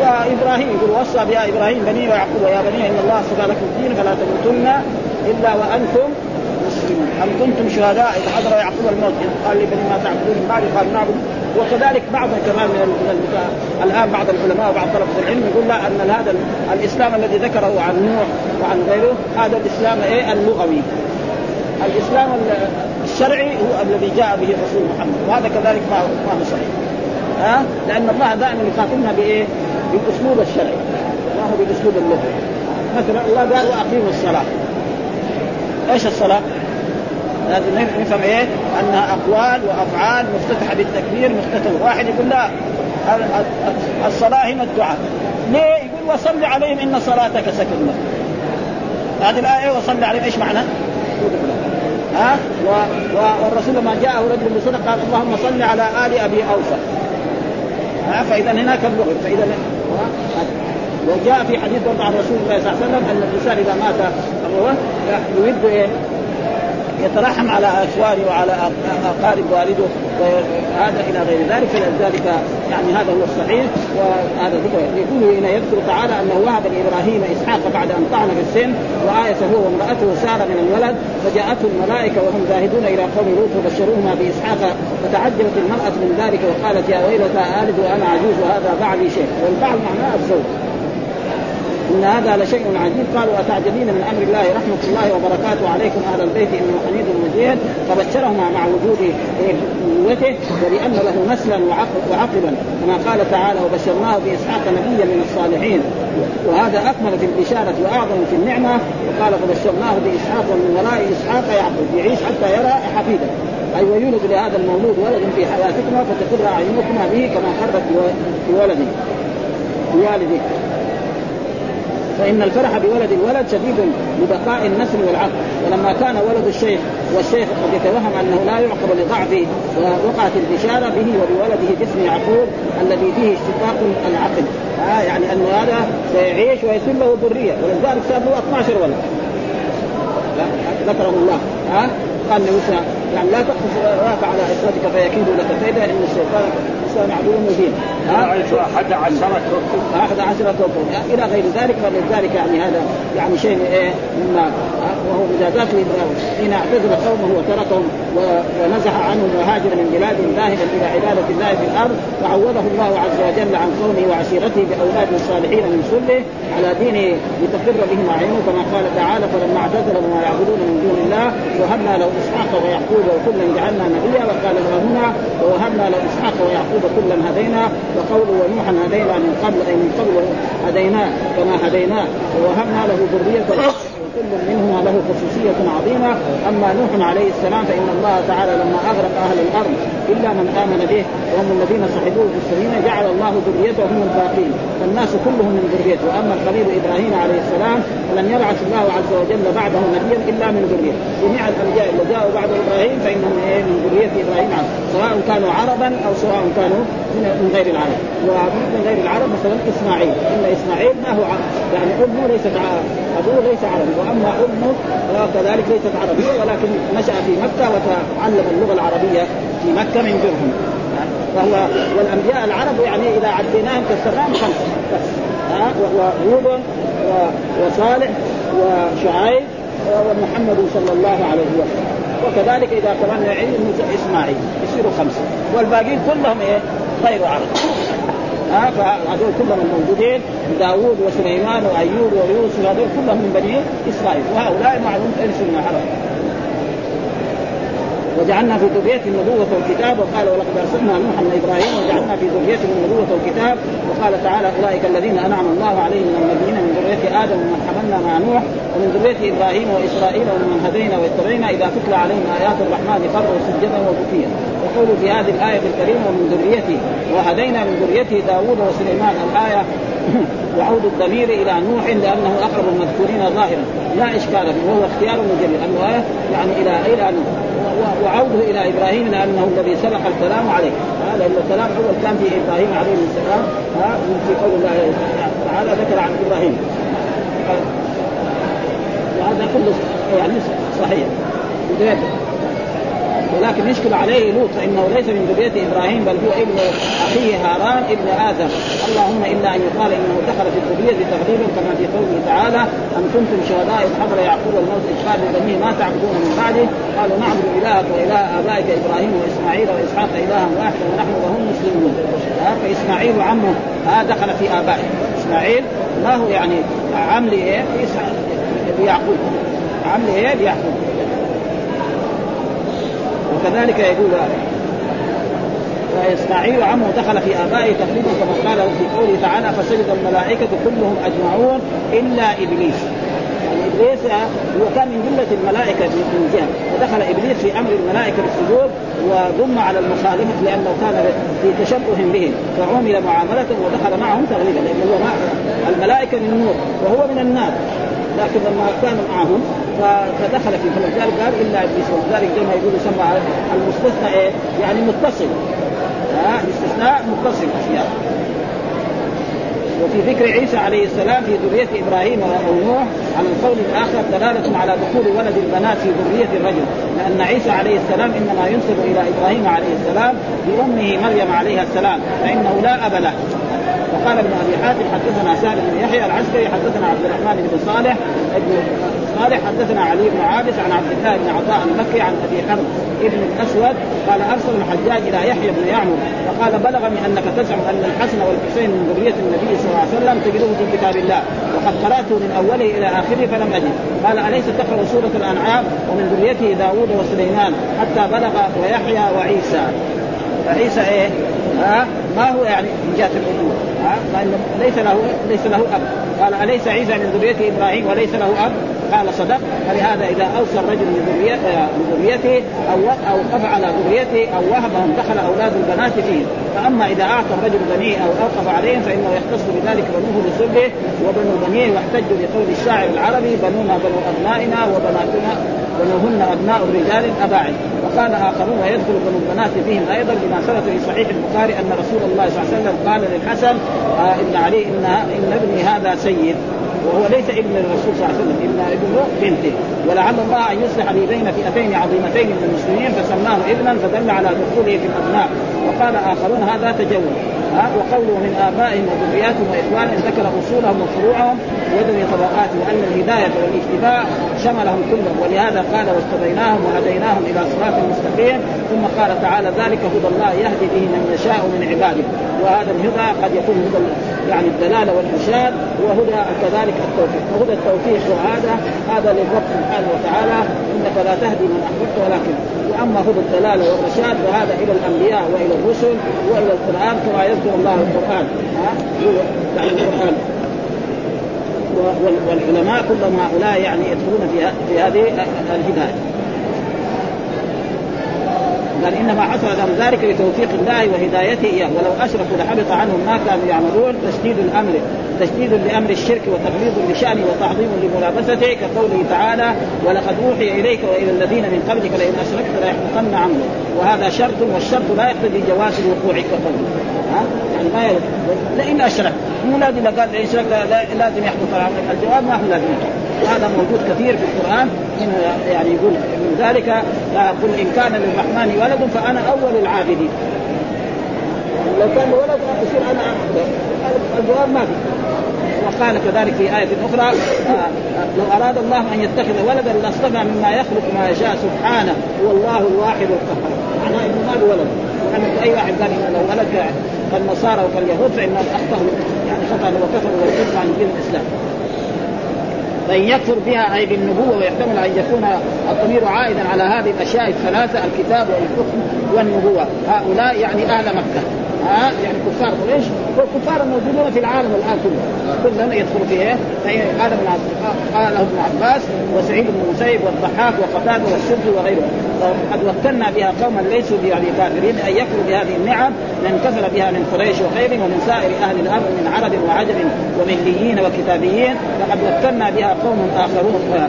S2: وابراهيم يقول وصى بها إبراهيم بني ويعقوب يا بني إن الله اصطفى لكم الدين فلا تموتن إلا وأنتم مسلمون. ام كنتم شهداء إذ حضر يعقوب الموت؟ قال لبني ما تعبدون من بعد قال نعبد. وكذلك بعض كمان من الآن بعض العلماء وبعض طلبة العلم يقول لا أن هذا الإسلام الذي ذكره عن نوح وعن غيره هذا الإسلام إيه؟ اللغوي. الإسلام الشرعي هو الذي جاء به الرسول محمد وهذا كذلك ما هو صحيح. ها؟ لأن الله دائما يخاطبنا بإيه؟ بالاسلوب الشرعي ما هو بالاسلوب اللغوي مثلا الله قال وأقيموا الصلاة إيش الصلاة؟ لازم نفهم إيه؟ أنها أقوال وأفعال مفتتحة بالتكبير مختتمه، واحد يقول لا الصلاة هنا الدعاء، ليه؟ يقول وصل عليهم إن صلاتك سكن لهم. هذه الآية وصل عليهم إيش معنى؟ ها و... والرسول لما جاءه رجل بصدق قال اللهم صل على آل أبي اوفى ها فإذا هناك اللغة فإذا وجاء في حديث عن رسول الله صلى الله عليه وسلم أن الإنسان إذا مات يود إيه؟ يترحم على اخوانه وعلى أقارب والده. وهذا إلى غير ذلك فلذلك يعني هذا هو الصحيح وهذا ذكر يقول هنا يذكر تعالى أنه وهب لإبراهيم إسحاق بعد أن طعن في السن وآية هو وامرأته سار من الولد فجاءته الملائكة وهم ذاهبون إلى قوم لوط فبشروهما بإسحاق فتعجبت المرأة من ذلك وقالت يا ويلتى آلد وأنا عجوز وهذا بعلي شيء والبعل معناه الزوج. إن هذا لشيء عجيب. قالوا أتعجبين من أمر الله؟ رحمة الله وبركاته. عليكم أهل البيت إنه حميد مجيد. فبشرهما مع وجود نبوته ولأن له نسلا وعقبا كما قال تعالى وبشرناه بإسحاق نبيا من الصالحين. وهذا أكمل في البشارة وأعظم في النعمة. وقال فبشرناه بإسحاق ومن وراء إسحاق يعقوب. يعيش حتى يرى حفيدا. أي ويولد لهذا المولود ولد في حياتكما فتقر أعينكما به كما قرت في ولده. فإن الفرح بولد الولد شديد لبقاء النسل والعقل. ولما كان ولد الشيخ والشيخ قد يتوهم أنه لا يعقب لضعفه ووقعت البشارة به وبولده باسم يعقوب الذي فيه اشتقاق العقل. آه يعني انه هذا سيعيش ويكون له ذريه ولذلك صار له 12 ولد. ذكره الله. ها قال موسى يعني لا راك على إخوتك فيكيدوا لك كيدا إن الشيطان الإنسان عدو مبين.
S1: عشره
S2: أحد عشرة كفر إلى غير ذلك فلذلك يعني هذا يعني شيء إيه مما وهو مجازات إبراهيم حين اعتزل قومه وتركهم ونزح عنهم وهاجر من بلاد ذاهبا إلى عبادة الله في الأرض وعوضه الله عز وجل عن قومه وعشيرته بأولاد الصالحين من سله على دينه لتقر بهم أعينه كما قال تعالى فلما اعتزلهم ما يعبدون من دون الله وهبنا له إسحاق ويعقوب وكلا جعلنا نبيا. وقال هنا ووهبنا له إسحاق ويعقوب كلا هدينا وقوله ونوحا هدينا من قبل أي من قبل هديناه كما هديناه ووهبنا له ذريه كل منهما له خصوصية عظيمة. أما نوح عليه السلام فإن الله تعالى لما أغرق أهل الأرض إلا من آمن به وهم الذين صحبوه في السفينة جعل الله ذريته هم الباقين. فالناس كلهم من ذريته. وأما الخليل إبراهيم عليه السلام فلم يبعث الله عز وجل بعده نبيا إلا من ذريته. جميع الأنبياء اللي جاءوا بعد إبراهيم فإنهم من ذرية إبراهيم سواء كانوا عربا أو سواء كانوا من غير العرب. ومن غير العرب مثلا إسماعيل. إن إسماعيل ما هو عرب. يعني أمه ليست أبوه ليس عربي. وأما أمه كذلك ليست عربية ولكن نشأ في مكة وتعلم اللغة العربية في مكة من جرهم. وهو والأنبياء العرب يعني إذا عديناهم كالسلام خمسه بس ها؟ وهو هود وصالح وشعيب ومحمد صلى الله عليه وسلم. وكذلك إذا كمان يعين إسماعيل يصيروا خمسة. والباقيين كلهم إيه؟ غير عرب. فهذول كلهم الموجودين داوود وسليمان وأيوب ويوسف هذول كلهم من بني إسرائيل. وهؤلاء معلوم من العرب وجعلنا في ذريته النبوة والكتاب وقال ولقد أرسلنا نوحا وإبراهيم وجعلنا في ذريته النبوة والكتاب. وقال تعالى أولئك الذين أنعم الله عليهم من النبيين من ذرية آدم ومن حملنا مع نوح ومن ذرية إبراهيم وإسرائيل ومن هدينا واتبعنا إذا تتلى عليهم آيات الرحمن فروا سجدا وبكيا. يقول في هذه الآية الكريمة ومن ذريته وهدينا من ذريته داوود وسليمان الآية يعود الضمير إلى نوح لأنه أقرب المذكورين ظاهرا. لا إشكال فيه وهو اختيار مجرد. انه يعني إلى نوح وعوده إلى إبراهيم لأنه الذي سبق الكلام عليه. هذا الكلام أول كان في إبراهيم عليه السلام. ها في قول الله تعالى ذكر عن إبراهيم. وهذا كله يعني صحيح. ولكن يشكل عليه لوط فانه ليس من ذرية إبراهيم بل هو ابن أخيه هاران ابن اذر اللهم إلا أن يقال إنه دخل في الذرية تقريبا كما في قوله تعالى أم كنتم شهداء حضر يعقوب الموت إذ قال لبنيه ما تعبدون من بعده قالوا نعبد إلهك وإله آبائك إبراهيم وإسماعيل وإسحاق الها واحدا ونحن وهم مسلمون. فإسماعيل عمه ها دخل في آبائه. إسماعيل ما هو يعني؟ عم لايه؟ ليعقوب عم لايه؟ ليعقوب وكذلك يقول واسماعيل عمه دخل في آبائه تقريبا كما قال في قوله تعالى فسجد الملائكة كلهم أجمعون إلا إبليس. يعني إبليس هو كان من جمله الملائكة من جهة. ودخل إبليس في أمر الملائكة بالسجود وضم على المخالفة لأنه كان في تشبه بهم. فعمل معاملته ودخل معهم تغليبا لأنه هو الملائكة من النور وهو من النار. لكن لما كان معهم فدخل في فلذلك قال إلا إبليس. ولذلك زي ما يقول يسمى المستثنى إيه؟ يعني متصل. ها؟ الاستثناء متصل. اشياء وفي ذكر عيسى عليه السلام في ذرية إبراهيم ونوح على القول الآخر دلالة على دخول ولد البنات في ذرية الرجل. لأن عيسى عليه السلام إنما ينسب إلى إبراهيم عليه السلام بأمه مريم عليها السلام فإنه لا أب له. وقال ابن أبي حاتم حدثنا سالم بن يحيى العسكري حدثنا عبد الرحمن بن صالح ابن صالح حدثنا علي بن عابس عن عبد الله بن عطاء المكي عن أبي حرب ابن الأسود قال أرسل الحجاج إلى يحيى بن يعمر فقال بلغني أنك تزعم أن الحسن والحسين من ذرية النبي صلى الله عليه وسلم تجده في كتاب الله وقد قراته من أوله إلى آخره فلم أجد. قال أليس تقرأ سورة الأنعام ومن ذريته داوود وسليمان حتى بلغ ويحيى وعيسى؟ فعيسى إيه؟ ها؟ ما هو يعني من جهة الابوه ها؟ ليس له ليس له أب. قال أليس عيسى من ذريه إبراهيم وليس له أب؟ قال صدق فلهذا إذا اوصى الرجل بذريته أو أو قف على ذريته أو وهبهم دخل أولاد البنات فيه. فأما إذا أعطى الرجل بنيه أو أوقف عليهم فإنه يختص بذلك بنوه لصلبه وبنو بنيه واحتجوا بقول الشاعر العربي بنونا بنو أبنائنا وبناتنا بنوهن أبناء رجال اباعد وقال آخرون ويدخل بنو البنات فيهم أيضا بما ثبت في صحيح البخاري أن رسول الله صلى الله عليه وسلم قال للحسن آه ابن علي ان إن ابني هذا سيد وهو ليس ابن الرسول صلى الله عليه وسلم ابن ابن بنته. ولعل الله أن يصلح بين فئتين عظيمتين من المسلمين فسماه ابنا فدل على دخوله في الأبناء. وقال آخرون هذا تجول. ها وقوله من آبائهم وذرياتهم وإخوانهم ذكر أصولهم وفروعهم وذوي طبقاتهم وأن الهداية والاجتباء شملهم كلهم. ولهذا قال واستبيناهم وهديناهم إلى صراط مستقيم. ثم قال تعالى ذلك هدى الله يهدي به من يشاء من عباده. وهذا الهدى قد يكون هدى يعني الدلالة والإرشاد وهدى كذلك التوفيق. وهدى التوفيق وهذا هذا للرب سبحانه وتعالى. إنك لا تهدي من أحببت ولكن وأما هدى الدلالة والرشاد فهذا إلى الأنبياء وإلى الرسل وإلى القرآن كما يذكر الله القرآن. ها؟ يعني القرآن. والعلماء كلهم هؤلاء يعني يدخلون في هذه الهداية. قال إنما حصل لهم ذلك بتوفيق الله وهدايته إياه. ولو أشركوا لحبط عنهم ما كانوا يعملون. تشديد الأمر تشديد لأمر الشرك وتغليظ لشانه وتعظيم لملابسته كقوله تعالى ولقد أوحي إليك وإلى الذين من قبلك لئن أشركت ليحبطن عملك وهذا شرط والشرط لا يقتضي جواز الوقوع كقوله ها؟ يعني ما يرد. لئن أشركت. مو لازم قال لئن أشركت لازم يحبط عملك الجواب ما هو لازم. وهذا موجود كثير في القرآن. إنه يعني يقول من ذلك قل إن كان للرحمن ولد فأنا أول العابدين. لو كان ولد يصير أنا الجواب ما في. وقال كذلك في آية أخرى لو أراد الله أن يتخذ ولدا لاصطفى مما يخلق ما يشاء سبحانه هو الله الواحد القهار. معناه إنه ما له ولد. يعني أي واحد قال إنه لو ولد؟ كالنصارى وكاليهود فإنهم أخطأوا يعني خطأ وكفروا وارتدوا عن دين الإسلام. فإن يكفر بها أي بالنبوة ويحتمل أن يكون الضمير عائدا على هذه الأشياء الثلاثة الكتاب والحكم والنبوة. هؤلاء يعني أهل مكة. ها؟ يعني كفار قريش. والكفار الموجودون في العالم الآن كله. كلهم يدخلوا فيه قال ابن قال ابن عباس وسعيد بن المسيب والضحاك وقتادة والسد وغيرهم. قد وكلنا بها قوما ليسوا يعني كافرين ان يكفروا بهذه النعم من كفر بها من قريش وغيرهم ومن سائر أهل الأرض من عرب وعجم ومليين وكتابيين فقد وكلنا بها قوم آخرون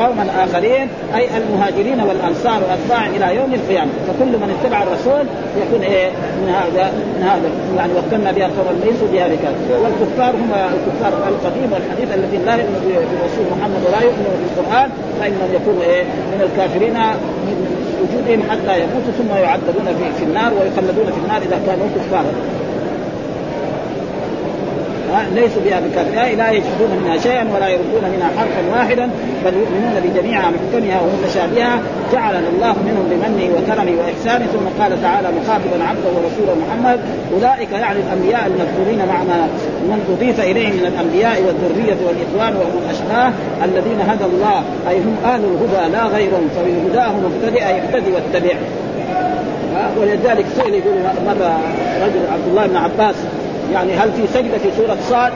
S2: قوما آخرين أي المهاجرين والأنصار واتباع إلى يوم القيامة. فكل من اتبع الرسول يكون إيه؟ من هذا من هذا. يعني وكلنا بها قوما ليسوا بها كافر والكفار هم الكفار القديم والحديث الذين لا يؤمنوا بالرسول محمد ولا يؤمنوا بالقرآن فإنهم يكونوا إيه؟ من الكافرين وجودهم حتى يموتوا ثم يعذبون في, في النار ويخلدون في النار إذا كانوا كفارا. ليسوا بها بكافرين لا يجحدون منها شيئا ولا يردون منها حرفا واحدا. بل يؤمنون بجميع محكمها ومتشابهها جعلنا الله منهم بمنه وكرمه وإحسانه ثم قال تعالى مخاطبا عبده ورسوله محمد. أولئك يعني الأنبياء المذكورين مع من أضيف إليهم من الأنبياء والذرية والإخوان وهم الأشقاء الذين هدى الله. أي هم أهل الهدى لا غيرهم. فبهداه مبتدئ يهتدي واتبع. ولذلك سئل يقول مرة رجل عبد الله بن عباس يعني هل في سجدة في سورة صاد؟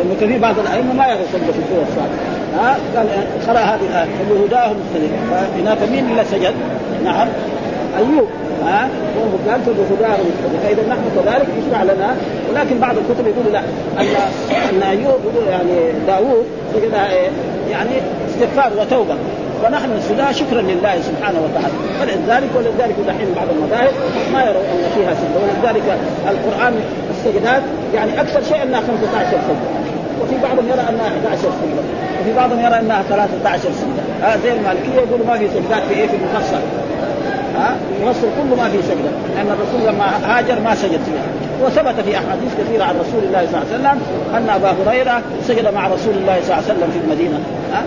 S2: لأنه كثير بعض الأئمة ما يرى سجده في سوره صاد ها؟ قال قرا هذه الآية. بهداه مختلف هناك مين اللي سجد؟ نعم. أيوب. ها؟ وهو قال بهداه مختلف فاذا نحن كذلك يشرع لنا. ولكن بعض الكتب يقول لا أن أن أيوب يعني داوود سجد يعني استغفار وتوبة. ونحن نسجدها شكرا لله سبحانه وتعالى. فلذلك ولذلك دحين بعض المذاهب ما يرون أن فيها سجدة. ولذلك القرآن السجدات يعني أكثر شيء أنها 15 سجدة. وفي بعضهم يرى أنها 11 سجده وفي بعضهم يرى أنها 13 سجده آه زي المالكية يقولوا ما في سجدات في إيه؟ في المفصل. ها؟ المفصل كله ما في سجده لأن الرسول لما هاجر ما سجد فيها. وثبت في أحاديث كثيرة عن رسول الله صلى الله عليه وسلم أن أبا هريرة سجد مع رسول الله صلى الله عليه وسلم في المدينة. ها؟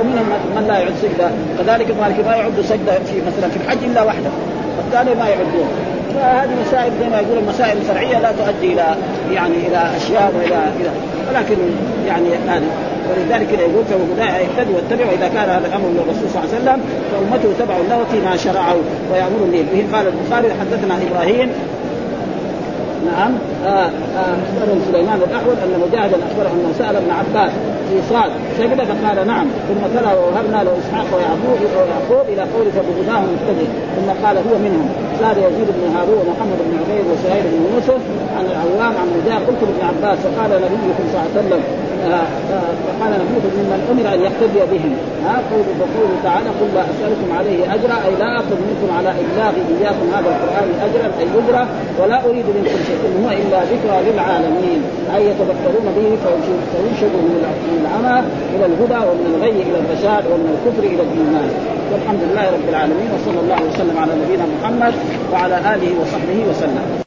S2: ومنهم من لا يعد سجدة. كذلك المالكي ما يعد سجدة في مثلا في الحج إلا واحدة والثاني ما يعدون. فهذه مسائل زي ما يقول المسائل الفرعيه لا تؤدي إلى يعني إلى أشياء وإلى إلى ولكن يعني هذه ولذلك يقول فهو يهتدي واتبع واذا كان هذا الأمر من الرسول صلى الله عليه وسلم فأمته تبع له فيما شرعه ويامر به. قال البخاري حدثنا إبراهيم نعم. آه آه سليمان الأحول أن مجاهدا أخبره أنه سأل ابن عباس في صاد سجد فقال نعم. ثم تلا ووهبنا له اسحاق ويعقوب ويعقوب إلى قول فبهداه مهتدي ثم قال هو منهم. زاد يزيد بن هارون ومحمد بن عبيد وسهيل بن يوسف عن العوام عن مجاهد. قلت لابن عباس فقال نبيكم صلى الله عليه وسلم فقال نبيكم ممن أمر أن يقتدي بهم. ها قول بقوله تعالى قل لا أسألكم عليه أجرا أي لا اطلب منكم على إبلاغ إياكم هذا القرآن أجرا أي أجرا ولا أريد منكم شيء ان هو إلا ذكرى للعالمين. أي يتذكرون به فينشدوا من العمى إلى الهدى ومن الغي إلى الرشاد ومن الكفر إلى الإيمان. والحمد لله رب العالمين وصلى الله وسلم على نبينا محمد وعلى آله وصحبه وسلم.